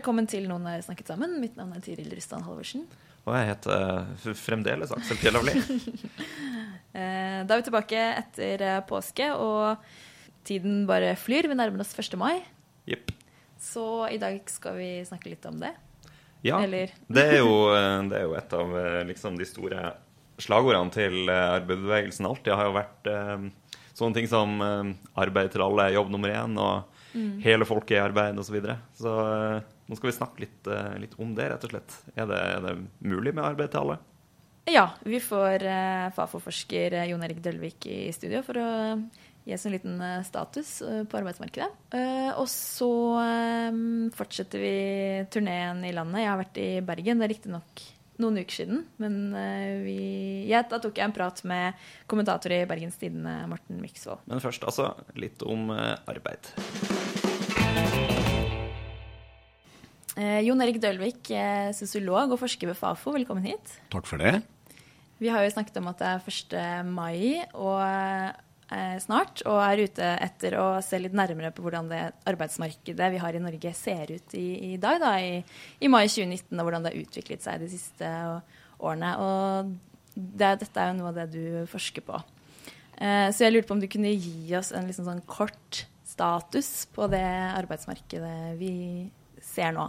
Velkommen til Noen har snakket sammen. Mitt navn er Tiril Rystan Halvorsen. Og jeg heter eh, fremdeles Aksel Fjellavli. Eh, Da er vi tilbake etter eh, påske, og tiden bare flyr. Vi nærmer oss 1. mai. Yep. Så i dag skal vi snakke litt om det. Ja, Eller- det, er jo, det er jo et av liksom, de store slagordene til arbeiderbevegelsen alltid. har jo vært sånne ting som arbeid til alle, jobb nummer én, og hele folket i arbeid osv. Så, videre. så nå skal vi snakke litt, eh, litt om det, rett og slett. Er det, er det mulig med arbeid til alle? Ja, vi får eh, Fafo-forsker Jon Erik Dølvik i studio for å gi oss en liten eh, status på arbeidsmarkedet. Og så fortsetter vi turneen i landet. Jeg har vært i Bergen. Det er riktignok noen uker siden, men vi, ja, da tok jeg en prat med kommentator i Bergens Tidende, Morten Myksvold. Men først altså litt om arbeid. Eh, Jon Erik Dølvik, eh, sosiolog og forsker ved Fafo, velkommen hit. Takk for det. Vi har jo snakket om at det er 1. mai og, eh, snart, og er ute etter å se litt nærmere på hvordan det arbeidsmarkedet vi har i Norge ser ut i, i dag, da, i, i mai 2019, og hvordan det har utviklet seg de siste årene. Og det, dette er jo noe av det du forsker på. Eh, så jeg lurte på om du kunne gi oss en liksom sånn kort status på det arbeidsmarkedet vi ser nå.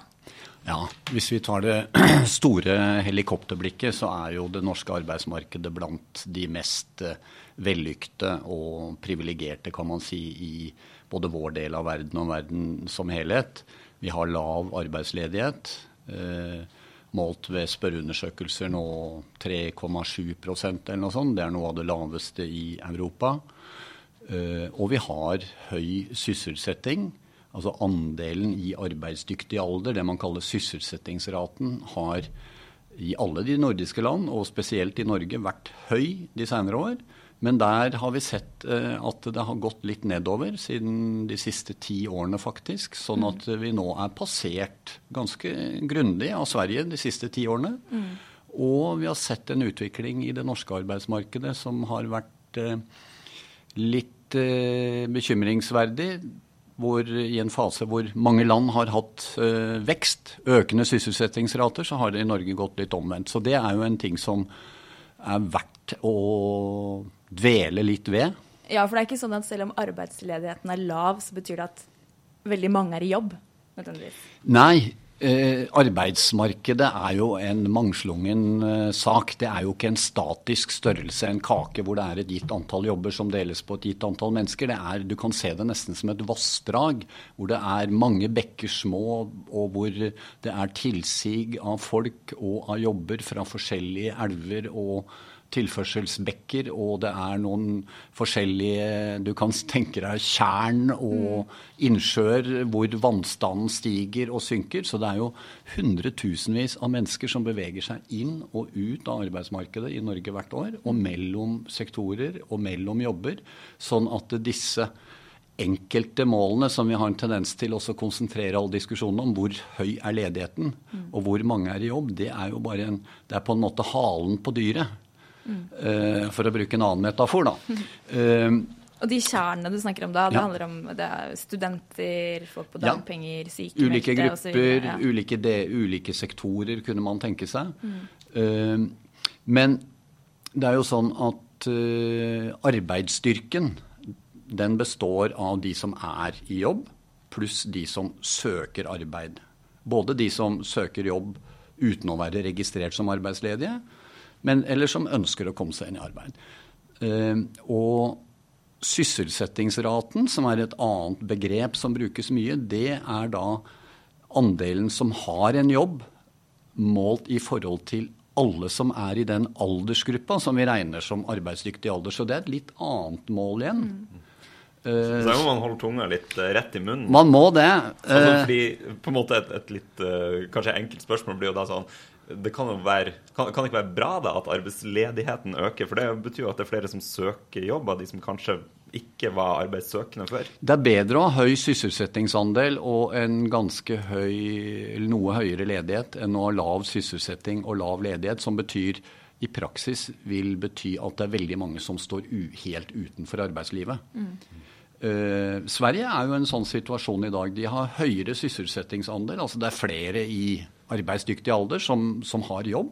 Ja, Hvis vi tar det store helikopterblikket, så er jo det norske arbeidsmarkedet blant de mest eh, vellykte og privilegerte, kan man si, i både vår del av verden og verden som helhet. Vi har lav arbeidsledighet. Eh, målt ved spørreundersøkelser nå 3,7% eller noe sånt. Det er noe av det laveste i Europa. Eh, og vi har høy sysselsetting. Altså andelen i arbeidsdyktig alder, det man kaller sysselsettingsraten, har i alle de nordiske land, og spesielt i Norge, vært høy de senere år. Men der har vi sett eh, at det har gått litt nedover siden de siste ti årene, faktisk. Sånn at vi nå er passert ganske grundig av Sverige de siste ti årene. Og vi har sett en utvikling i det norske arbeidsmarkedet som har vært eh, litt eh, bekymringsverdig. Hvor i en fase hvor mange land har hatt eh, vekst, økende sysselsettingsrater, så har det i Norge gått litt omvendt. Så det er jo en ting som er verdt å dvele litt ved. Ja, for det er ikke sånn at selv om arbeidsledigheten er lav, så betyr det at veldig mange er i jobb. nødvendigvis. Nei, arbeidsmarkedet er jo en mangslungen eh, sak. Det er jo ikke en statisk størrelse, en kake hvor det er et gitt antall jobber som deles på et gitt antall mennesker. Er, du kan se det nesten som et vassdrag, hvor det er mange bekker små, og hvor det er tilsig av folk og av jobber fra forskjellige elver og tilførselsbekker, og det er noen forskjellige Du kan tenke deg tjern og innsjøer hvor vannstanden stiger og synker. Så det er jo hundretusenvis av mennesker som beveger seg inn og ut av arbeidsmarkedet i Norge hvert år, og mellom sektorer og mellom jobber, sånn at disse enkelte målene som vi har en tendens til også å konsentrere all diskusjonen om, hvor høy er ledigheten og hvor mange er i jobb, det er jo bare en, det er på en måte halen på dyret. Eh, for å bruke en annen metafor, da. Eh, Og de kjernene du snakker om da, det Ja. handler om det er studenter, folk på dagpenger, ja. sykemeldte osv. grupper, Ja. ulike, de, ulike sektorer, kunne man tenke seg. Eh, men det er jo sånn at uh, arbeidsstyrken, den består av de som er i jobb, pluss de som søker arbeid. Både de som søker jobb uten å være registrert som arbeidsledige, men, eller som ønsker å komme seg inn i arbeid. Eh, og sysselsettingsraten, som er et annet begrep som brukes mye, det er da andelen som har en jobb, målt i forhold til alle som er i den aldersgruppa som vi regner som arbeidsdyktig alder. Så det er et litt annet mål igjen. Så da må man holde tunga litt eh, rett i munnen. Man må det. Altså, Eh, fordi på en måte et, et litt eh, kanskje enkelt spørsmål blir jo da sånn det kan jo være, kan, kan det ikke være bra da at arbeidsledigheten øker? For det betyr jo at det er flere som søker jobb av de som kanskje ikke var arbeidssøkende før. Det er bedre å ha høy sysselsettingsandel og en ganske høy, noe høyere ledighet enn å ha lav sysselsetting og lav ledighet, som betyr i praksis vil bety at det er veldig mange som står u helt utenfor arbeidslivet. Eh, Sverige er jo en sånn situasjon i dag. De har høyere sysselsettingsandel. altså Det er flere i arbeidsdyktig alder som, som har jobb.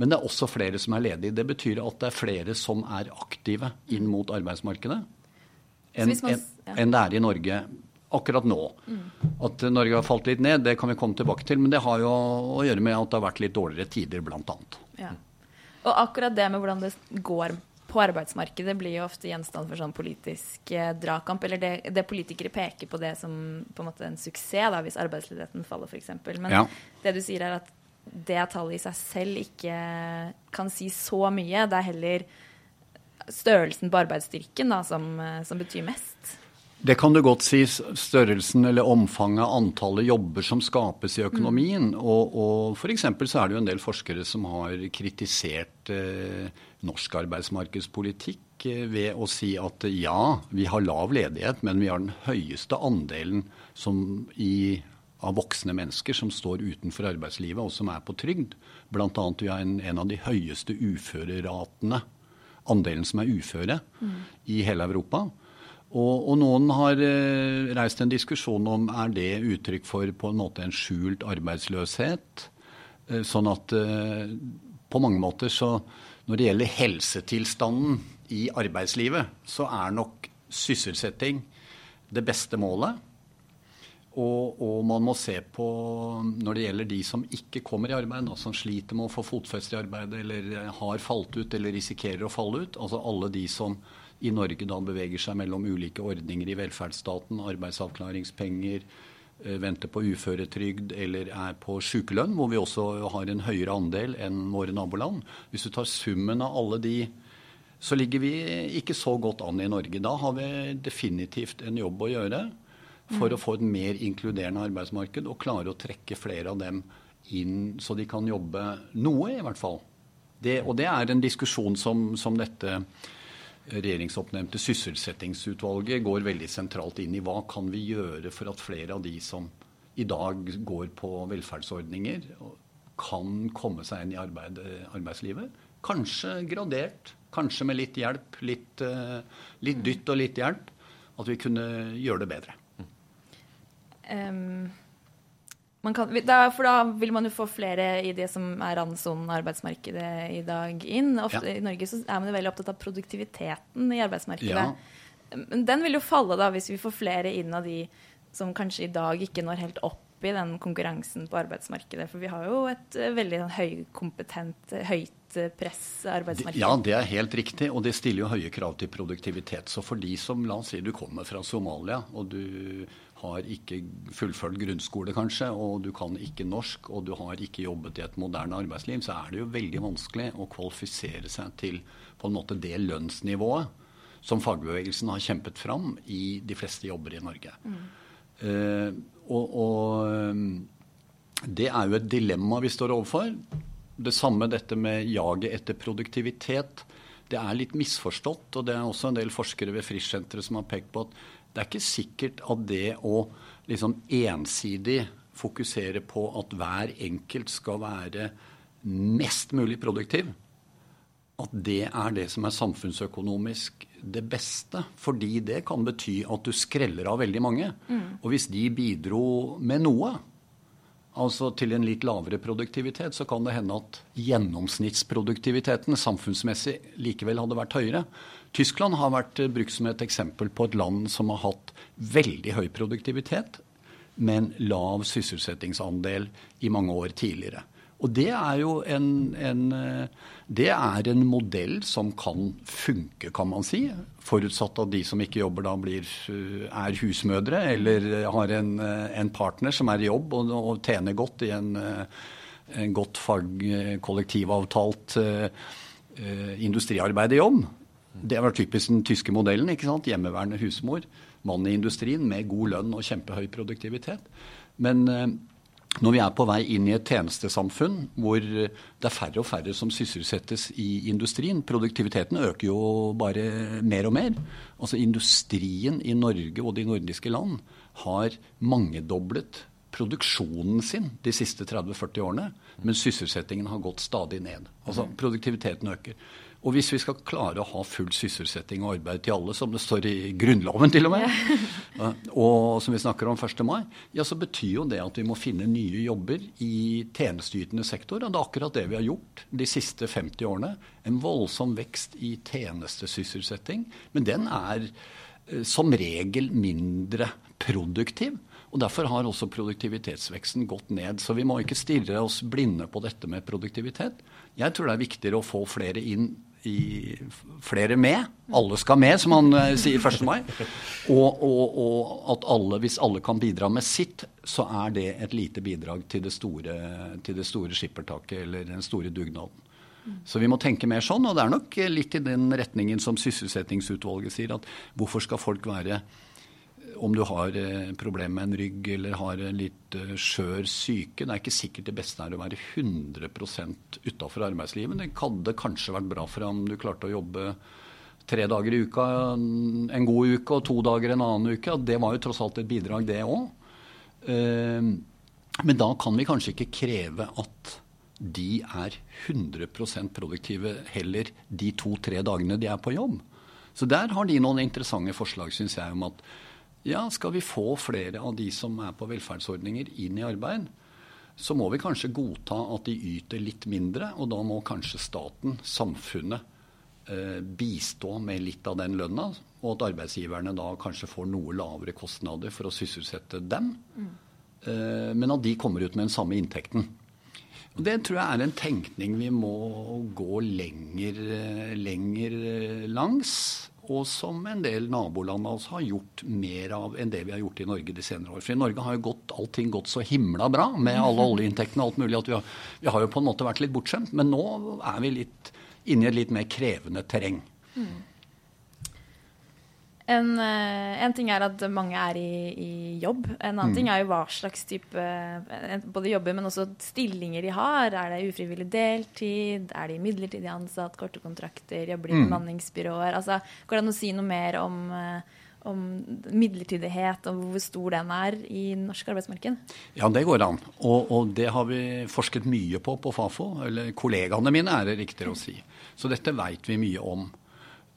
Men det er også flere som er ledige. Det betyr at det er flere som er aktive inn mot arbeidsmarkedet enn ja. enn det er i Norge akkurat nå. At eh, Norge har falt litt ned, det kan vi komme tilbake til. Men det har jo å gjøre med at det har vært litt dårligere tider, annet. Ja. Og akkurat det med hvordan det går på arbeidsmarkedet, blir jo ofte gjenstand for sånn politisk eh, dragkamp. Eller det, det politikere peker på det som på en måte en suksess, da, hvis arbeidsledigheten faller, f.eks. Men Ja. det du sier, er at det tallet i seg selv ikke kan si så mye. Det er heller størrelsen på arbeidsstyrken da, som, eh, som betyr mest. Det kan du godt si. Størrelsen eller omfanget av antallet jobber som skapes i økonomien. Og, og f.eks. så er det jo en del forskere som har kritisert eh, norsk arbeidsmarkedspolitikk eh, ved å si at eh, ja, vi har lav ledighet, men vi har den høyeste andelen som i, av voksne mennesker som står utenfor arbeidslivet og som er på trygd. Annet vi har en, en av de høyeste uføreratene, andelen som er uføre, i hele Europa. Og, og noen har eh, reist en diskusjon om er det uttrykk for på en måte en skjult arbeidsløshet. Eh, sånn at eh, på mange måter så når det gjelder helsetilstanden i arbeidslivet, så er nok sysselsetting det beste målet. Og, og man må se på når det gjelder de som ikke kommer i arbeid, da, som sliter med å få fotfeste i arbeidet, eller har falt ut eller risikerer å falle ut. Altså alle de som i Norge da beveger seg mellom ulike ordninger i velferdsstaten, arbeidsavklaringspenger, eh, venter på uføretrygd eller er på sykelønn, hvor vi også har en høyere andel enn våre naboland. Hvis du tar summen av alle de, så ligger vi ikke så godt an i Norge. Da har vi definitivt en jobb å gjøre for å få et mer inkluderende arbeidsmarked og klare å trekke flere av dem inn, så de kan jobbe noe, i hvert fall. Det, og det er en diskusjon som, som dette regjeringsoppnevnte sysselsettingsutvalget går veldig sentralt inn i. Hva kan vi gjøre for at flere av de som i dag går på velferdsordninger, kan komme seg inn i arbeid, arbeidslivet? Kanskje gradert, kanskje med litt hjelp, litt, eh, litt dytt og litt hjelp. At vi kunne gjøre det bedre. Um, kan, da, for da vil man jo få flere i det som er randsonen arbeidsmarkedet i dag inn. Ofte Ja. I Norge så er man jo veldig opptatt av produktiviteten i arbeidsmarkedet. Ja. Den vil jo falle da hvis vi får flere inn av de som kanskje i dag ikke når helt opp i den konkurransen på arbeidsmarkedet. For vi har jo et eh, veldig sånn høykompetent, høyt eh, press arbeidsmarked. Ja, det er helt riktig, og det stiller jo høye krav til produktivitet. Så for de som, la oss si du kommer fra Somalia, og du har ikke fullført grunnskole kanskje, og du kan ikke norsk, og du har ikke jobbet i et moderne arbeidsliv, så er det jo veldig vanskelig å kvalifisere seg til på en måte det lønnsnivået som fagbevegelsen har kjempet fram i de fleste jobber i Norge. Eh, og, og eh, det er jo et dilemma vi står overfor. Det samme dette med jaget etter produktivitet. Det er litt misforstått, og det er også en del forskere ved Frischsenteret som har pekt på at det er ikke sikkert at det å liksom ensidig fokusere på at hver enkelt skal være mest mulig produktiv, at det er det som er samfunnsøkonomisk det beste. Fordi det kan bety at du skreller av veldig mange. Og hvis de bidro med noe, altså til en litt lavere produktivitet, så kan det hende at gjennomsnittsproduktiviteten samfunnsmessig likevel hadde vært høyere. Tyskland har vært eh, brukt som et eksempel på et land som har hatt veldig høy produktivitet, men lav sysselsettingsandel i mange år tidligere. Og det er jo en, en, eh, det er en modell som kan funke, kan man si. Forutsatt at de som ikke jobber da blir, eh, er husmødre eller har en, eh, en partner som er i jobb og, og tjener godt i en, godt fag, kollektivavtalt eh, industriarbeiderjobb. Det var typisk den tyske modellen. ikke sant? Hjemmeværende husmor, mann i industrien med god lønn og kjempehøy produktivitet. Men når vi er på vei inn i et tjenestesamfunn hvor det er færre og færre som sysselsettes i industrien Produktiviteten øker jo bare mer og mer. Altså Industrien i Norge og de nordiske land har mangedoblet produksjonen sin de siste 30-40 årene, men sysselsettingen har gått stadig ned. Altså Produktiviteten øker. Og hvis vi skal klare å ha full sysselsetting og arbeid til alle, som det står i Grunnloven til og med, ja. og som vi snakker om 1. mai, ja, så betyr jo det at vi må finne nye jobber i tjenesteytende sektor. Og det er akkurat det vi har gjort de siste 50 årene. En voldsom vekst i tjenestesysselsetting. Men den er eh, som regel mindre produktiv. Og Derfor har også produktivitetsveksten gått ned. Så vi må ikke stirre oss blinde på dette med produktivitet. Jeg tror det er viktigere å få flere inn i flere med. Alle skal med, som han uh, sier 1. mai. Og, og, og, at alle, hvis alle kan bidra med sitt, så er det et lite bidrag til det store, til det store skippertaket eller den store dugnaden. Så vi må tenke mer sånn, og det er nok litt i den retningen som sysselsettingsutvalget sier, at hvorfor skal folk være om du har eh, problemer med en rygg eller har en litt eh, skjør syke. Det er ikke sikkert det beste er å være 100 utafor arbeidslivet. Det hadde kanskje vært bra for deg om du klarte å jobbe tre dager i uka en god uke og to dager en annen uke. Det var jo tross alt et bidrag, det òg. Eh, men da kan vi kanskje ikke kreve at de er 100% produktive heller de to-tre dagene de er på jobb. Så der har de noen interessante forslag, syns jeg, om at ja, skal vi få flere av de som er på velferdsordninger, inn i arbeid, så må vi kanskje godta at de yter litt mindre, og da må kanskje staten, samfunnet, eh, bistå med litt av den lønna, og at arbeidsgiverne da kanskje får noe lavere kostnader for å sysselsette dem, mm. men at de kommer ut med den samme inntekten. Det tror jeg er en tenkning vi må gå lenger, eh, lenger langs og som en del naboland av oss har gjort mer av enn det vi har gjort i Norge de senere år. For i Norge har jo gått, allting gått så himla bra med alle oljeinntektene og alt mulig at vi har, vi har, jo på en måte vært litt bortskjemt. Men nå er vi litt inne i et litt mer krevende terreng. Mm. En, eh, en, ting er at mange er i, i jobb. En annen mm. ting er jo hva slags type eh, både jobber, men også stillinger de har. Er det ufrivillig deltid? Er de midlertidig ansatt? Korte kontrakter? Jobber i mm. bemanningsbyråer? Altså, går det an å si noe mer om, eh, om midlertidighet og hvor stor den er i norsk arbeidsmarked? Ja, det går an. Og, og, det har vi forsket mye på på Fafo. Eller kollegaene mine, er det riktigere å si. Så dette veit vi mye om.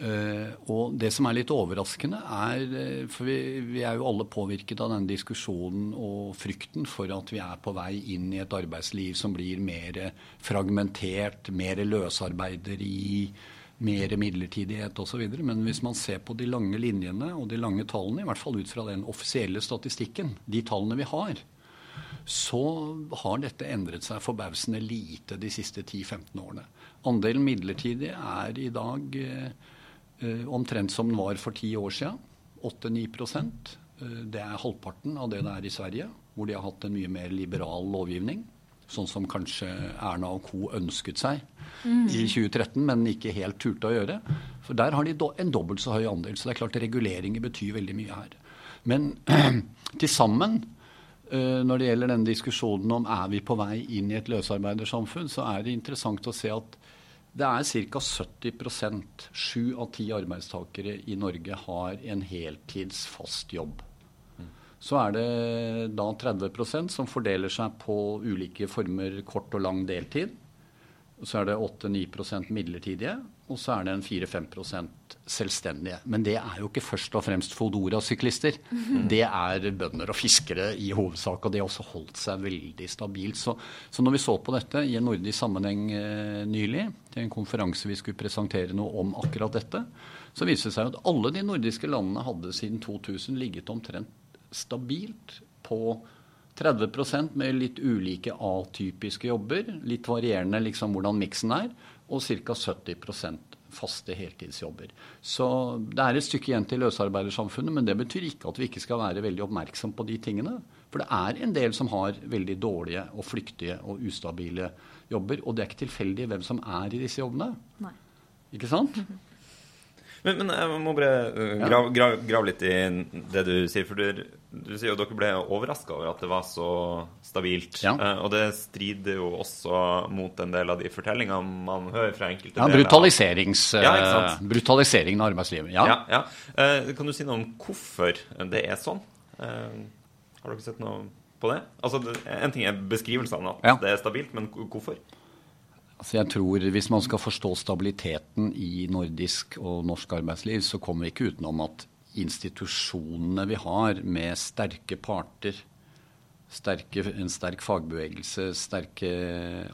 Uh, og det som er litt overraskende, er uh, For vi, vi, er jo alle påvirket av denne diskusjonen og frykten for at vi er på vei inn i et arbeidsliv som blir mer fragmentert, mer løsarbeideri, mer midlertidighet osv. Men hvis man ser på de lange linjene og de lange tallene, i hvert fall ut fra den offisielle statistikken, de tallene vi har, så har dette endret seg forbausende lite de siste 10-15 årene. Andelen midlertidige er i dag Eh, omtrent som den var for ti år siden. 8-9 eh, Det er halvparten av det det er i Sverige, hvor de har hatt en mye mer liberal lovgivning. Sånn som kanskje Erna og co. ønsket seg mm. i 2013, men ikke helt turte å gjøre. For der har de en dobbelt så høy andel. Så det er klart reguleringer betyr veldig mye her. Men til sammen, eh, når det gjelder denne diskusjonen om er vi på vei inn i et løsarbeidersamfunn, så er det interessant å se at det er ca. 70% Sju av ti arbeidstakere i Norge har en heltids fast jobb. Så er det da 30% som fordeler seg på ulike former kort og lang deltid. Så er det 8-9 midlertidige, og så er det en 4-5% selvstendige. Men det er jo ikke først og fremst Fodora-syklister. Mm. Det er bønder og fiskere i hovedsak, og det har også holdt seg veldig stabilt. Så, så når vi så på dette i en nordisk sammenheng eh, nylig, til en konferanse vi skulle presentere noe om akkurat dette, så viste det seg at alle de nordiske landene hadde siden 2000 ligget omtrent stabilt på 30% med litt ulike atypiske jobber. Litt varierende liksom hvordan miksen er. Og ca. 70% faste heltidsjobber. Så det er et stykke igjen til løsarbeidersamfunnet, men det betyr ikke at vi ikke skal være veldig oppmerksom på de tingene. For det er en del som har veldig dårlige og flyktige og ustabile jobber. Og det er ikke tilfeldig hvem som er i disse jobbene. Nei. Ikke sant? Men, men, jeg må bare uh, grave grav, grav litt i det du sier. For du, du sier jo dere ble overraska over at det var så stabilt. Ja. Uh, og det strider jo også mot en del av de fortellingene man hører fra enkelte Ja, brutaliserings, Ja, eh, brutaliseringen av arbeidslivet. Ja. Ja. Eh, kan du si noe om hvorfor det er sånn? Eh, har dere sett noe på det? Altså, En ting er beskrivelsene, at det er stabilt, men hvorfor? Altså jeg tror Hvis man skal forstå stabiliteten i nordisk og norsk arbeidsliv, så kommer vi ikke utenom at institusjonene vi har, med sterke parter, sterke, en sterk fagbevegelse, sterke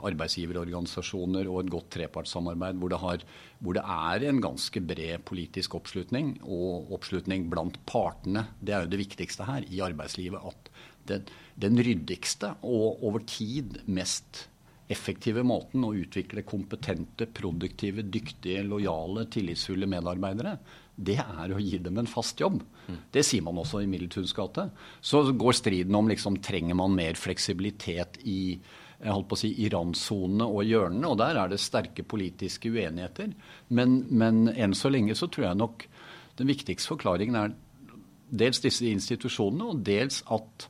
arbeidsgiverorganisasjoner og et godt trepartssamarbeid hvor det, har, hvor det er en ganske bred politisk oppslutning, og oppslutning blant partene. Det er jo det viktigste her i arbeidslivet. At den, den ryddigste og over tid mest effektive måten å utvikle kompetente, produktive, dyktige, lojale, tillitsfulle medarbeidere, det er å gi dem en fast jobb. Det sier man også i Middeltuns gate. Så går striden om liksom, trenger man mer fleksibilitet i jeg holdt på å si, i randsonene og hjørnene, og der er det sterke politiske uenigheter. Men, men enn så lenge så tror jeg nok den viktigste forklaringen er dels disse institusjonene, og dels at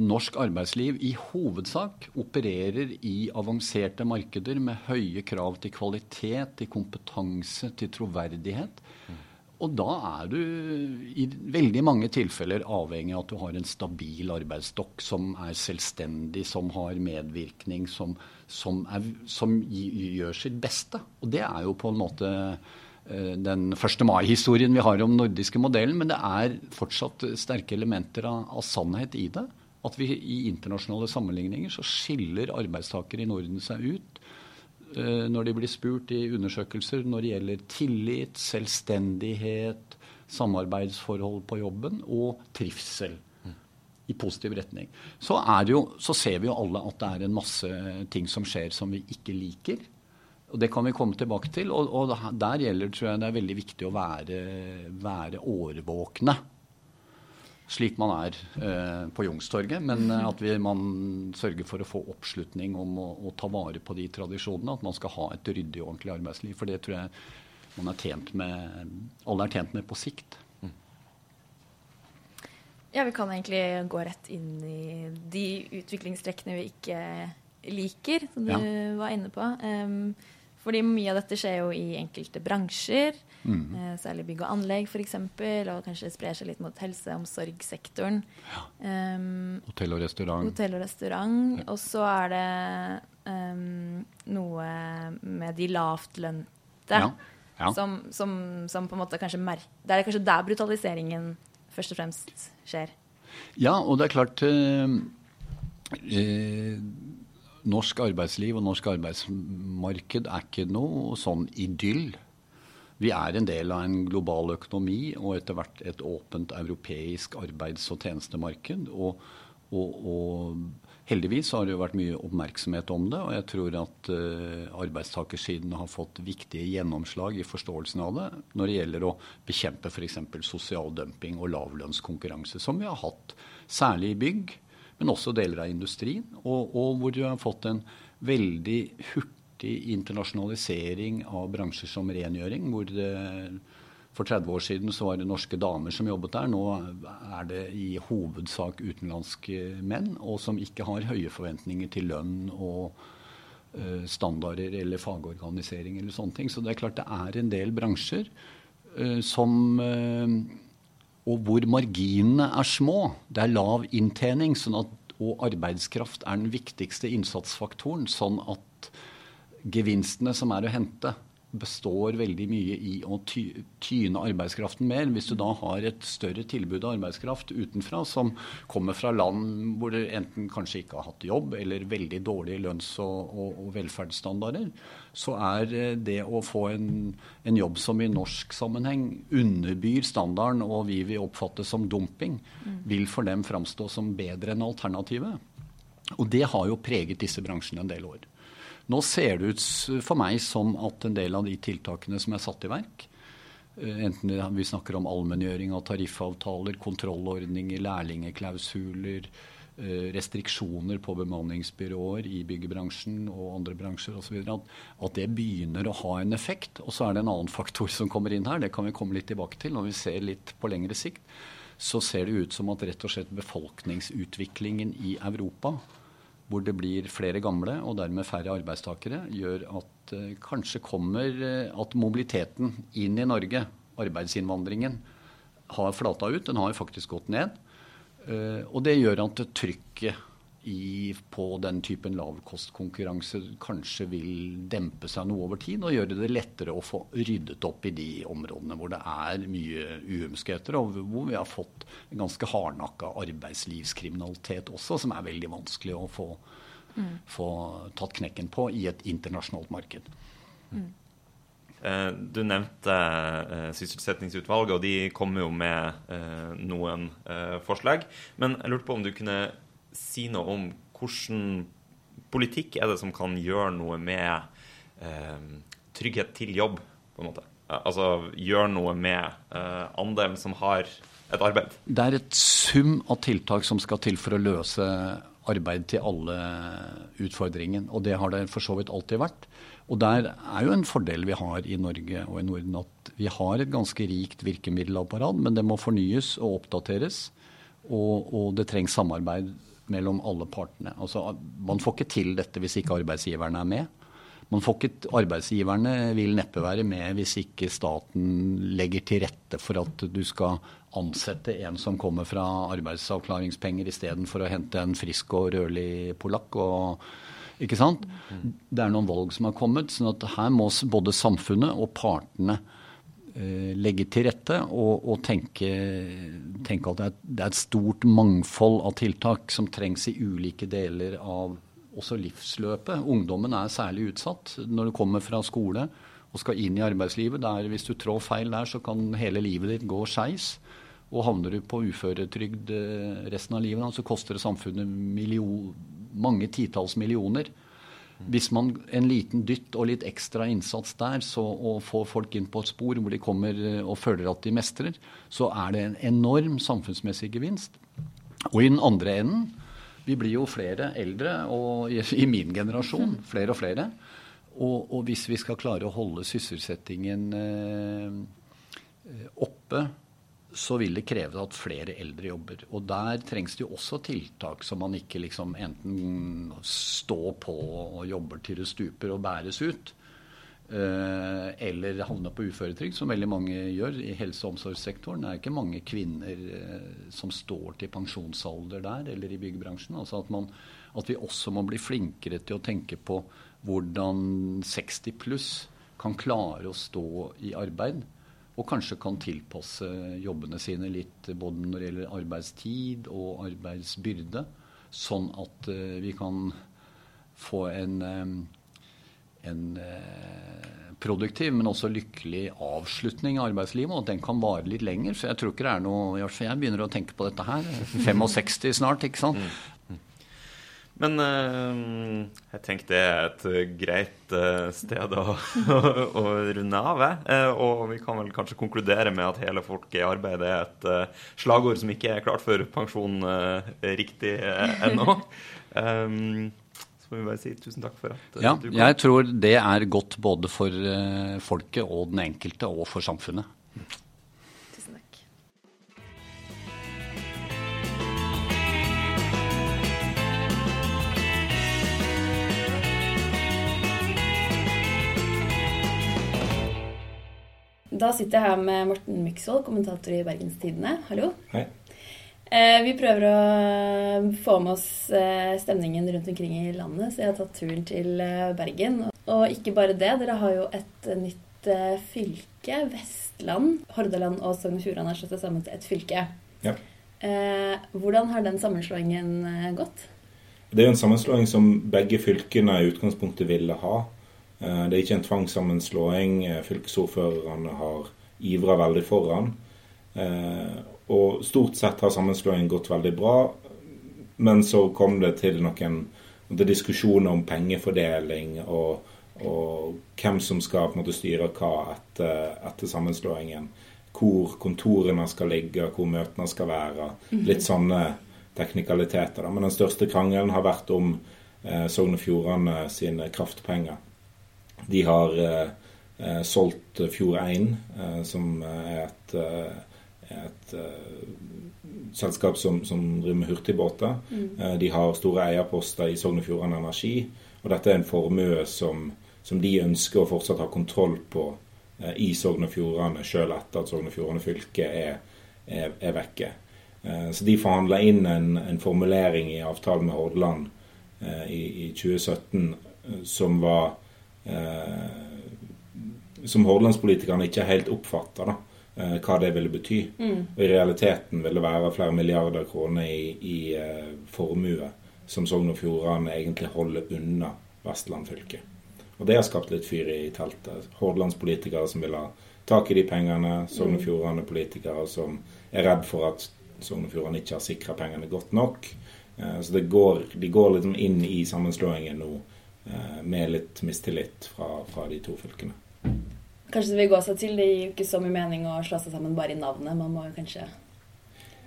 norsk arbeidsliv i hovedsak opererer i avanserte markeder med høye krav til kvalitet, til kompetanse, til troverdighet. Og da er du i veldig mange tilfeller avhengig av at du har en stabil arbeidsstokk som er selvstendig, som har medvirkning, som, som, er, som gjør sitt beste. Og det er jo på en måte eh, den 1. mai-historien vi har om den nordiske modellen, men det er fortsatt sterke elementer av, av sannhet i det. At vi i internasjonale sammenligninger så skiller arbeidstakere i Norden seg ut eh, når de blir spurt i undersøkelser når det gjelder tillit, selvstendighet, samarbeidsforhold på jobben og trivsel i positiv retning. Så, jo, så ser vi jo alle at det er en masse ting som skjer som vi ikke liker. Og Det kan vi komme tilbake til. Og, og der gjelder tror jeg det er veldig viktig å være, være årvåkne. Slik man er eh, på Youngstorget. Men eh, at vi, man sørger for å få oppslutning om å, å ta vare på de tradisjonene. At man skal ha et ryddig og ordentlig arbeidsliv. For det tror jeg man er tjent med, alle er tjent med på sikt. Ja, vi kan egentlig gå rett inn i de utviklingstrekkene vi ikke liker, som du Ja. var inne på. Um, fordi mye av dette skjer jo i enkelte bransjer, Mm. særlig bygg og anlegg f.eks., og kanskje sprer seg litt mot helse- og omsorgssektoren. Um, Hotell og restaurant. hotell og restaurant. Og så er det um, noe med de lavtlønte. Ja, ja. Som, som, som på en måte kanskje mer Det er kanskje der brutaliseringen først og fremst skjer. Ja, og det er klart eh, eh, Norsk arbeidsliv og norsk arbeidsmarked er ikke noe sånn idyll. Vi er en del av en global økonomi og etter hvert et åpent europeisk arbeids- og tjenestemarked. Og, og, og heldigvis har det jo vært mye oppmerksomhet om det. Og jeg tror at uh, arbeidstakersiden har fått viktige gjennomslag i forståelsen av det når det gjelder å bekjempe f.eks. sosial dumping og lavlønnskonkurranse, som vi har hatt særlig i bygg, men også deler av industrien. Og, og hvor du har fått en veldig hurtig internasjonalisering av bransjer som rengjøring, hvor det for 30 år siden så var det norske damer som jobbet der. Nå er det i hovedsak utenlandske menn, og som ikke har høye forventninger til lønn og eh, standarder eller fagorganisering eller sånne ting. Så det er klart det er en del bransjer eh, som eh, Og hvor marginene er små. Det er lav inntjening, sånn at, og arbeidskraft er den viktigste innsatsfaktoren. Sånn at gevinstene som er å hente, består veldig mye i å ty tyne arbeidskraften mer. Hvis du da har et større tilbud av arbeidskraft utenfra som kommer fra land hvor du enten kanskje ikke har hatt jobb, eller veldig dårlige lønns- og, og, og velferdsstandarder, så er eh, det å få en, en jobb som i norsk sammenheng underbyr standarden og vi vil oppfatte som dumping, vil for dem framstå som bedre enn alternativet. Og det har jo preget disse bransjene en del år. Nå ser det ut for meg som at en del av de tiltakene som er satt i verk, eh, enten vi snakker om allmenngjøring av tariffavtaler, kontrollordninger, lærlingeklausuler, eh, restriksjoner på bemanningsbyråer i byggebransjen og andre bransjer osv. At, at det begynner å ha en effekt. Og så er det en annen faktor som kommer inn her. Det kan vi komme litt tilbake til når vi ser litt på lengre sikt. Så ser det ut som at rett og slett befolkningsutviklingen i Europa hvor det blir flere gamle og dermed færre arbeidstakere, gjør at uh, kanskje kommer uh, at mobiliteten inn i Norge, arbeidsinnvandringen, har flata ut. Den har faktisk gått ned. Uh, og det gjør at trykket i, på den typen lavkostkonkurranse kanskje vil dempe seg noe over tid og gjøre det lettere å få ryddet opp i de områdene hvor det er mye uhumskheter, og hvor vi har fått en ganske hardnakka arbeidslivskriminalitet også, som er veldig vanskelig å få, mm. få tatt knekken på i et internasjonalt marked. Mm. Du nevnte uh, sysselsettingsutvalget, og de kommer jo med uh, noen forslag. Men jeg lurte på om du kunne si noe om hvordan politikk er det som kan gjøre noe med eh, trygghet til jobb, på en måte? Altså gjøre noe med eh, andelen som har et arbeid? Det er et sum av tiltak som skal til for å løse arbeid til alle utfordringen. Og det har det for så vidt alltid vært. Og der er jo en fordel vi har i Norge og i Norden at vi har et ganske rikt virkemiddelapparat, men det må fornyes og oppdateres. Og, og det trengs samarbeid mellom alle partene. Altså, man får ikke til dette hvis ikke arbeidsgiverne er med. Man får ikke, arbeidsgiverne vil neppe være med hvis ikke staten legger til rette for at du skal ansette en som kommer fra arbeidsavklaringspenger istedenfor å hente en frisk og rødlig polakk. Og, ikke sant? Det er noen valg som har kommet. sånn at her må både samfunnet og partene legge til rette og, og tenke, tenke, at det er, det er, et stort mangfold av tiltak som trengs i ulike deler av også livsløpet. Ungdommen er særlig utsatt når du kommer fra skole og skal inn i arbeidslivet. Der, hvis du trår feil der, så kan hele livet ditt gå skeis. Og havner du på uføretrygd eh, resten av livet, så koster det samfunnet million, mange titalls millioner. Hvis man en liten dytt og litt ekstra innsats der, så å få folk inn på et spor hvor de kommer eh, og føler at de mestrer, så er det en enorm samfunnsmessig gevinst. Og i den andre enden Vi blir jo flere eldre, og i, min generasjon flere og flere. Og, og, hvis vi skal klare å holde sysselsettingen eh, oppe så vil det kreve at flere eldre jobber. Og der trengs det jo også tiltak som man ikke liksom enten står på og jobber til det stuper og bæres ut. Eh, eller havner på uføretrygd, som veldig mange gjør i helse- og omsorgssektoren. Det er ikke mange kvinner eh, som står til pensjonsalder der, eller i byggebransjen. Altså at, man, at vi også må bli flinkere til å tenke på hvordan 60 pluss kan klare å stå i arbeid og kanskje kan tilpasse jobbene sine litt både når det gjelder arbeidstid og arbeidsbyrde, sånn at uh, vi kan få en, um, en uh, produktiv, men også lykkelig avslutning av arbeidslivet, og at den kan vare litt lenger. Så jeg tror ikke det er noe Jeg begynner å tenke på dette her. 65 snart, ikke sant. Men uh, jeg tenker det er et uh, greit uh, sted å, å, runde av. Uh, og vi kan vel kanskje konkludere med at hele folket i arbeid er et slagord som ikke er klart for pensjon riktig ennå. Um, så får vi bare si tusen takk for at ja, du kom. Jeg tror det er godt både for folket og den enkelte og for samfunnet. Da sitter jeg her med Morten Myksvold, kommentator i Bergens Tidende. Hallo. Hei. Eh, vi prøver å få med oss eh, stemningen rundt omkring i landet, så jeg har tatt turen til eh, Bergen. Og ikke bare det, dere har jo et nytt fylke. Vestland, Hordaland og Sogn og Fjordane er slått sammen til et fylke. Ja. Hvordan har den sammenslåingen gått? Det er jo en sammenslåing som begge fylkene i utgangspunktet ville ha. Eh, det er ikke en tvangssammenslåing. Eh, fylkesordførerne har ivra veldig foran. Eh, og stort sett har sammenslåingen gått veldig bra. Men så kom det til noen diskusjoner om pengefordeling og, og, hvem som skal på en måte styre hva etter, etter sammenslåingen. Hvor kontorene skal ligge, hvor møtene skal være. Litt sånne teknikaliteter. Da. Men den største krangelen har vært om eh, Sogn og Fjordane sine kraftpenger. De har eh, eh solgt Fjord 1, eh, som er et, eh, et selskap som, som, driver med hurtigbåter. Mm. de har store eierposter i Sogn og Fjordane Energi. Og dette er en formue som, som de ønsker å fortsatt ha kontroll på i Sogn og Fjordane, sjøl etter at Sogn og Fjordane fylke er, er, er vekke. Eh, så de forhandla inn en, en, formulering i avtalen med Hordaland eh, i, i 2017 eh, som var Som hordalandspolitikerne ikke helt oppfatta hva det ville bety. Mm. I realiteten vil det være flere milliarder kroner i, i formue som Sogn og Fjordane egentlig holder unna Vestland fylke. Og det har skapt litt fyr i teltet. Hordalandspolitikere som vil ha tak i de pengene. Sogn og mm. Fjordane-politikere som er redd for at Sogn og Fjordane ikke har sikra pengene godt nok. Eh, så går, de går liksom inn i sammenslåingen nå eh, med litt mistillit fra, fra, de to fylkene. Kanskje det vil gå seg til. Det gir jo ikke så mye mening å slå seg sammen bare i navnet. Man må jo kanskje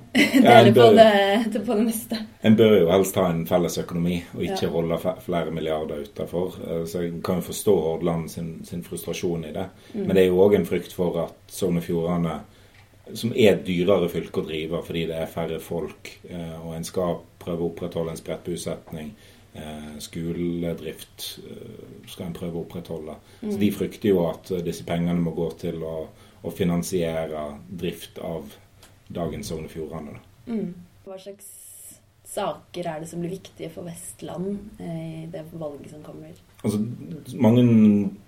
dele på, det, på det meste. En bør jo helst ha en felles økonomi og ikke ja. holde flere milliarder utafor. Eh, så jeg kan jo forstå Hordaland sin, sin frustrasjon i det. Mm. Men det er jo òg en frykt for at Sogn og Fjordane som er et dyrere fylke å drive fordi det er færre folk, eh, og en skal prøve å opprettholde en spredt bosetning. Eh, skoledrift eh, skal en prøve å opprettholde. Mm. Så De frykter jo at disse pengene må gå til å, å finansiere drift av dagens Sogn og Fjordane. Mm. Hva slags saker er det som blir viktige for Vestland i det valget som kommer? Altså, mange,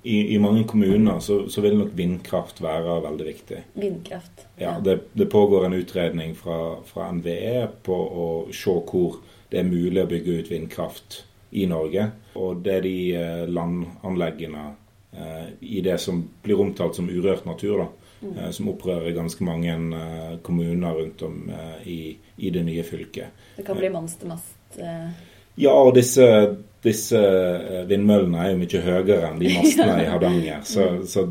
i, i, mange kommuner så, så, vil nok vindkraft være veldig viktig. Vindkraft. Ja, det, det, pågår en utredning fra, fra, NVE på å se hvor det er mulig å bygge ut vindkraft i Norge. Og det er de eh, landanleggene eh, i det som blir omtalt som urørt natur, da, mm. eh, som opprører ganske mange kommuner rundt om i, i, det nye fylket. Det kan bli monstermast? Ja, og disse disse vindmøllene er jo mye høyere enn de mastene i Hardanger. Så, så,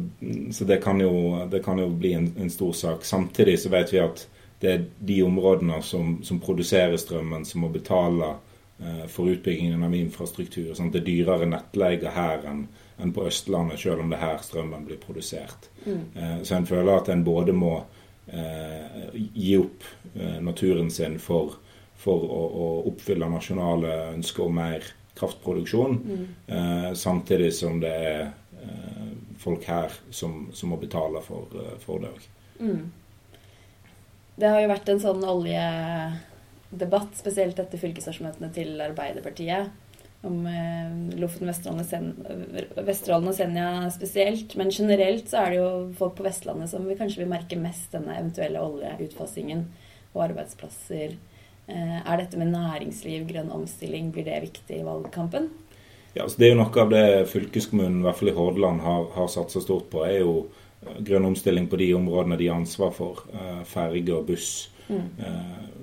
så det, kan jo, det, kan jo, bli en, en, stor sak. Samtidig så vet vi at det er de områdene som, som produserer strømmen, som må betale eh, for utbyggingen av infrastruktur. Sant? det er dyrere nettleie her enn, enn på Østlandet, selv om det er her strømmen blir produsert. Mm. Eh, så en føler at en både må eh, gi opp eh, naturen sin for, for å, å oppfylle nasjonale ønsker om mer kraftproduksjon, mm. eh, samtidig som det er eh, folk her som, som, må betale for, for det òg. Mm. Det har jo vært en sånn oljedebatt, spesielt etter fylkesårsmøtene til Arbeiderpartiet, om eh, Lofoten, Vesterålen og Senja spesielt. Men generelt så er det jo folk på Vestlandet som vi kanskje vil merke mest denne eventuelle oljeutfasingen og arbeidsplasser Eh, er dette med næringsliv, grønn omstilling, blir det viktig i valgkampen? Ja, altså Det er jo noe av det fylkeskommunen, i hvert fall i Hordaland, har, har satsa stort på. er jo grønn omstilling på de områdene de har ansvar for. Eh, ferge og buss. Mm.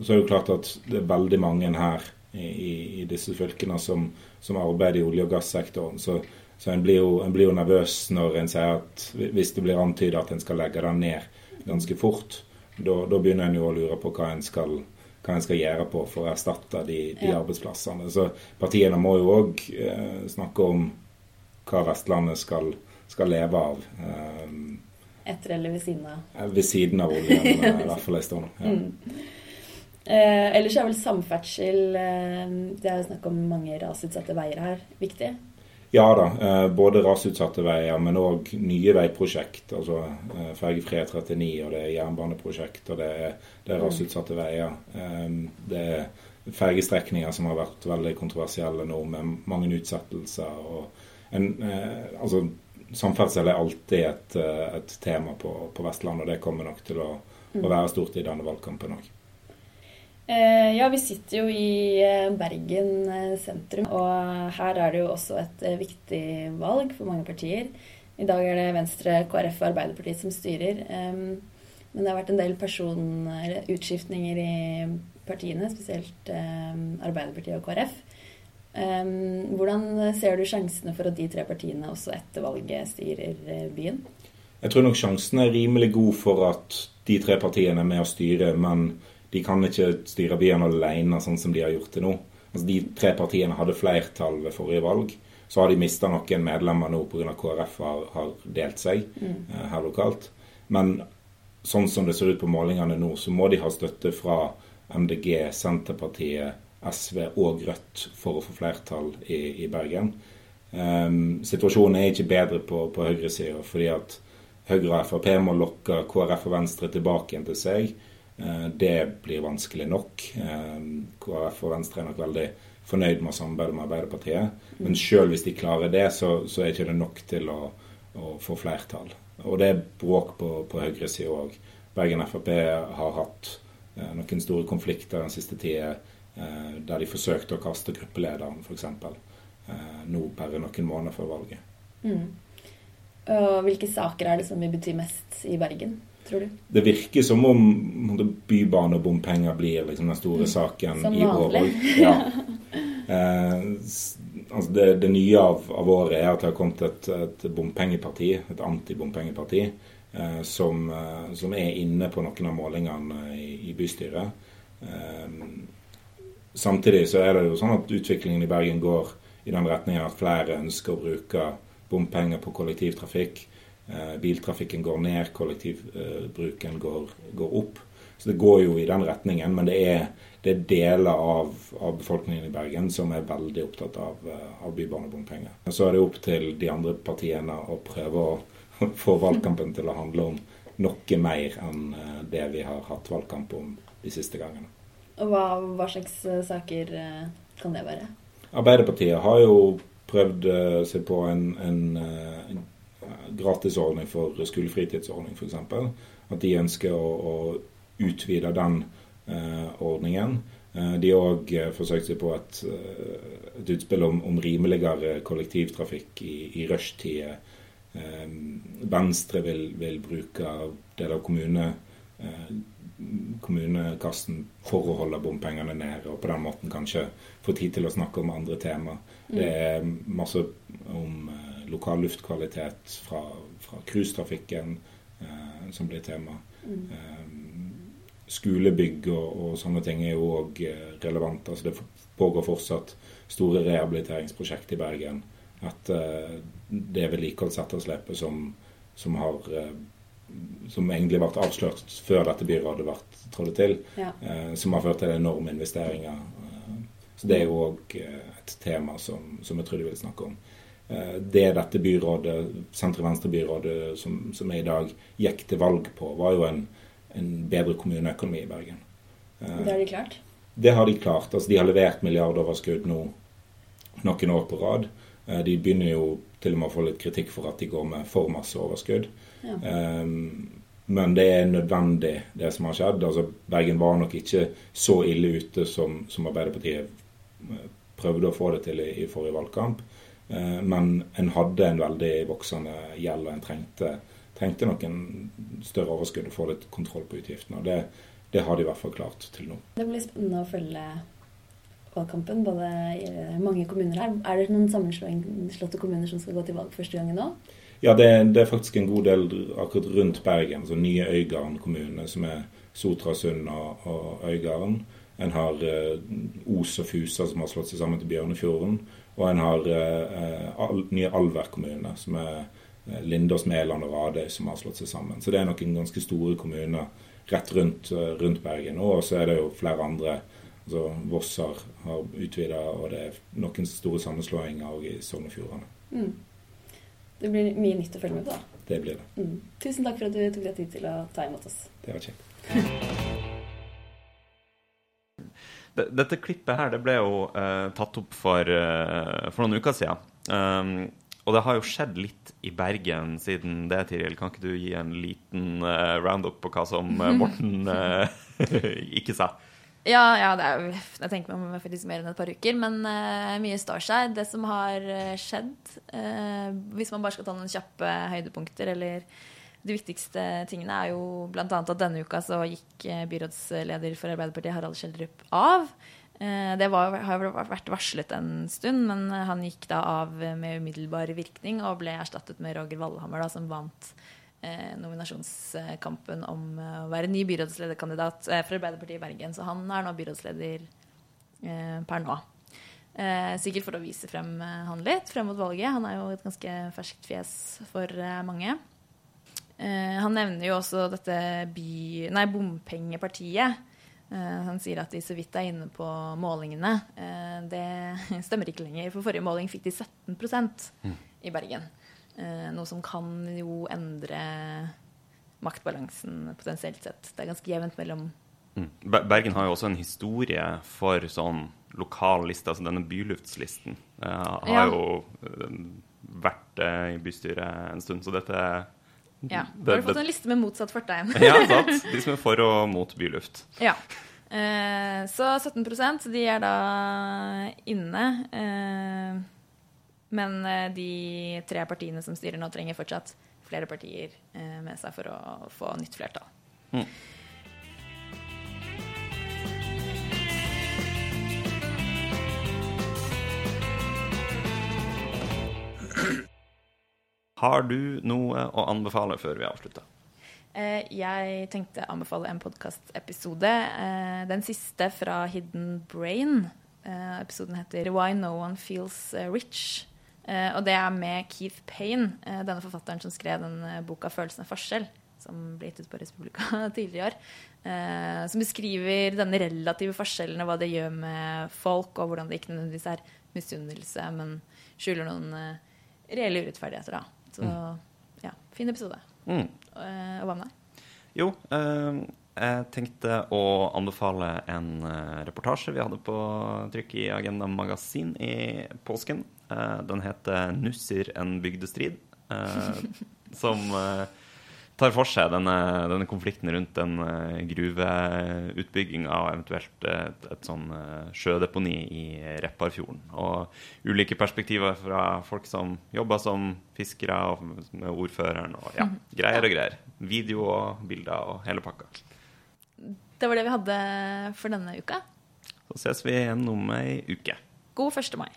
Så er det jo klart at det er veldig mange her i, i disse fylkene som, som, arbeider i olje- og gassektoren. Så, så en, blir jo, en, blir jo, nervøs når en sier at hvis det blir antydet at en skal legge den ned ganske fort, da begynner en jo å lure på hva en skal gjøre hva en skal gjøre på for å erstatte de, de ja. arbeidsplassene. Så partiene må jo òg eh, snakke om hva Vestlandet skal, skal leve av. Eh, Etter eller ved siden av? Eh, ved siden av oljen, ja. i hvert fall en stund. Ja. Mm. Eh, ellers er vel samferdsel eh, Det er jo snakk om mange rasutsatte veier her. Viktig? Ja da, eh, både rasutsatte veier, men òg nye veiprosjekt. Altså eh, fergefri 39 og det er jernbaneprosjekt og det er, det er mm. rasutsatte veier. Eh, det er fergestrekninger som har vært veldig kontroversielle nå, med mange utsettelser. og en, altså Samferdsel er alltid et, et tema på, på, Vestlandet, og det kommer nok til å, å mm. være stort i denne valgkampen òg. Eh, ja, vi sitter jo i eh, Bergen eh, sentrum, og her er det jo også et viktig valg for mange partier. I dag er det Venstre, KrF og Arbeiderpartiet som styrer. Men det har vært en del personutskiftninger i partiene, spesielt Arbeiderpartiet og KrF. Hvordan ser du sjansene for at de tre partiene også etter valget styrer byen? Jeg tror nok sjansen er rimelig god for at de tre partiene er med å styre, men de kan ikke styre byen alene sånn som de har gjort det nå. Altså, de tre partiene hadde flertall ved forrige valg. Så har de mista noen medlemmer nå pga. KrF har, har delt seg mm. eh, her lokalt. Men sånn som det ser ut på målingene nå, så må de ha støtte fra MDG, Senterpartiet, SV og Rødt for å få flertall i, i Bergen. Um, situasjonen er ikke bedre på, på høyresida fordi at Høyre og Frp må lokke KrF og Venstre tilbake igjen til seg. Uh, det blir vanskelig nok. Um, KrF og Venstre er nok veldig fornøyd med å samarbeide med Arbeiderpartiet. Men sjøl hvis de klarer det, så, så er ikke det nok til å, å få flertall. Og det er bråk på, på høyresida òg. Bergen Frp har hatt eh, noen store konflikter den siste tida der de forsøkte å kaste gruppelederen, f.eks. Eh, nå bare noen måneder før valget. Mm. Og hvilke saker er det som vil bety mest i Bergen? tror du? Det virker som om bybane og bompenger blir liksom den store mm. saken som i år òg. Ja. Eh, altså det, det, nye av, av, året er at det har kommet et, et bompengeparti, et antibompengeparti, eh, som, eh, som, er inne på noen av målingene i, i bystyret. Eh, samtidig så er det jo sånn at utviklingen i Bergen går i den retningen at flere ønsker å bruke bompenger på kollektivtrafikk. Eh, biltrafikken går ned, kollektivbruken går, går, opp. Så det går jo i den retningen. Men det er, det er deler av, av, befolkningen i Bergen som er veldig opptatt av, eh, av bybanebompenger. Så er det opp til de andre partiene å prøve å få valgkampen til å handle om noe mer enn eh, det vi har hatt valgkamp om de siste gangene. Og hva, hva slags saker kan det være? Arbeiderpartiet har jo prøvd seg på en, en, en gratisordning for skolefritidsordning f.eks. At de ønsker å, å utvide den eh, ordningen. Eh, de har òg eh, forsøkt seg på et, eh, et utspill om, om, rimeligere kollektivtrafikk i, i rushtid. Eh, Venstre vil, vil, bruke del av kommune, eh, kommunekassen for å holde bompengene nede, og på den måten kanskje få tid til å snakke om andre tema. Det mm. er masse om lokal luftkvalitet fra, fra cruisetrafikken eh, som blir tema. Mm. Eh, skolebygg og, og, sånne ting er jo òg eh, relevant. Altså det pågår fortsatt store rehabiliteringsprosjekt i Bergen. At eh, det vedlikeholdsetterslepet som, som har eh, som egentlig ble avslørt før dette byrådet ble trådte til, ja. eh, som har ført til enorme investeringer. så det er jo òg et tema som, som jeg tror de vil snakke om. Eh, det dette byrådet, sentrum-venstre-byrådet som, som, er i dag, gikk til valg på, var jo en, en bedre kommuneøkonomi i Bergen. Eh, det har de klart? Det har de klart. Altså, de har levert milliardoverskudd nå noen år på rad. Eh, de begynner jo til og med å få litt kritikk for at de går med for masse overskudd. Ja. men det er nødvendig, det som har skjedd. Altså, Bergen var nok ikke så ille ute som, som Arbeiderpartiet prøvde å få det til i, i forrige valgkamp. Uh, men en hadde en veldig voksende gjeld, og en trengte, trengte noen større overskudd og få litt kontroll på utgiftene. og det, det har de i hvert fall klart til nå. Det blir spennende å følge valgkampen både i mange kommuner her. Er det noen sammenslåtte kommuner som skal gå til valg første gangen nå? Ja, det, det, er faktisk en god del akkurat rundt Bergen. altså Nye Øygarden kommune, som er Sotrasund og, og Øygarden. En har eh, Os og Fusa, som har slått seg sammen til Bjørnefjorden. Og en har eh, al, nye Alver kommune, som er eh, Lindås, Mæland og Radøy, som har slått seg sammen. Så det er noen ganske store kommuner rett rundt, uh, rundt Bergen. Og så er det jo flere andre. Altså Voss har, har utvida, og det er noen store sammenslåinger òg i Sogn og Fjordane. Mm. Det blir mye nytt å følge med på, da. Det blir det. Mm. Tusen takk for at du tok deg tid til å ta imot oss. Det var kjekt. Dette klippet her det ble jo uh, tatt opp for, uh, for, noen uker siden. Um, og det har jo skjedd litt i Bergen siden det, Tiril. Kan ikke du gi en liten uh, roundup på hva som Morten ikke sa? Ja, ja er, jeg tenker meg om faktisk mer enn et par uker. Men mye står seg. Det som har skjedd, hvis man bare skal ta noen kjappe høydepunkter eller de viktigste tingene er jo bl.a. at denne uka så gikk eh, byrådsleder for Arbeiderpartiet, Harald Schjelderup, av. Eh, det var, har vært varslet en stund, men han gikk da av med umiddelbar virkning og ble erstattet med Roger Valhammer, da, som vant eh, nominasjonskampen om eh, å være ny byrådslederkandidat eh, for Arbeiderpartiet i Bergen. Så han er nå byrådsleder eh, per nå. Eh, sikkert for å vise frem han litt frem mot valget. Han er jo et ganske ferskt fjes for mange. Eh, han nevner jo også dette by, nei, bompengepartiet. Han sier at de så vidt er inne på målingene. Det stemmer ikke lenger. For forrige måling fikk de 17% i Bergen. Eh, noe som kan jo endre maktbalansen potensielt sett. Det er ganske jevnt mellom Mm. Bergen har jo også en historie for sånn lokal liste, altså denne byluftslisten. eh, har Ja. jo eh, vært eh, i bystyret en stund, så dette Ja. du har du fått en liste med motsatt fortegn. Ja, sant. De som er for og mot byluft. Ja. Eh, så 17% de er da inne. Eh, men eh, de tre partiene som styrer nå, trenger fortsatt flere partier eh, med seg for å få nytt flertall. Har du noe å anbefale før vi avslutter? Eh, jeg tenkte anbefale en podkastepisode. Den siste fra Hidden Brain. Episoden heter 'Why No One Feels Rich'. Eh, og det er med Keith Payne, eh, denne forfatteren som skrev den eh, boka 'Følelsen av forskjell', som ble gitt ut på Respublika tidligere i år. Som beskriver denne relative forskjellen og hva det gjør med folk, og hvordan det ikke nødvendigvis er misunnelse, men skjuler noen reelle urettferdigheter. Da. Så ja, fin episode. Mm. Og hva med deg? Jo, eh, jeg tenkte å anbefale en reportasje vi hadde på trykk i Agenda Magasin i påsken. Eh, den heter 'Nussir en bygdestrid', eh, som eh, tar for seg denne, denne konflikten rundt den uh, gruveutbygginga og eventuelt et, et sånn sjødeponi i Repparfjorden. Og ulike perspektiver fra folk som jobber som fiskere, og med ordføreren og ja, greier og greier. Video og bilder og hele pakka. Det var det vi hadde for denne uka. Så ses vi igjen om ei uke. God 1. mai.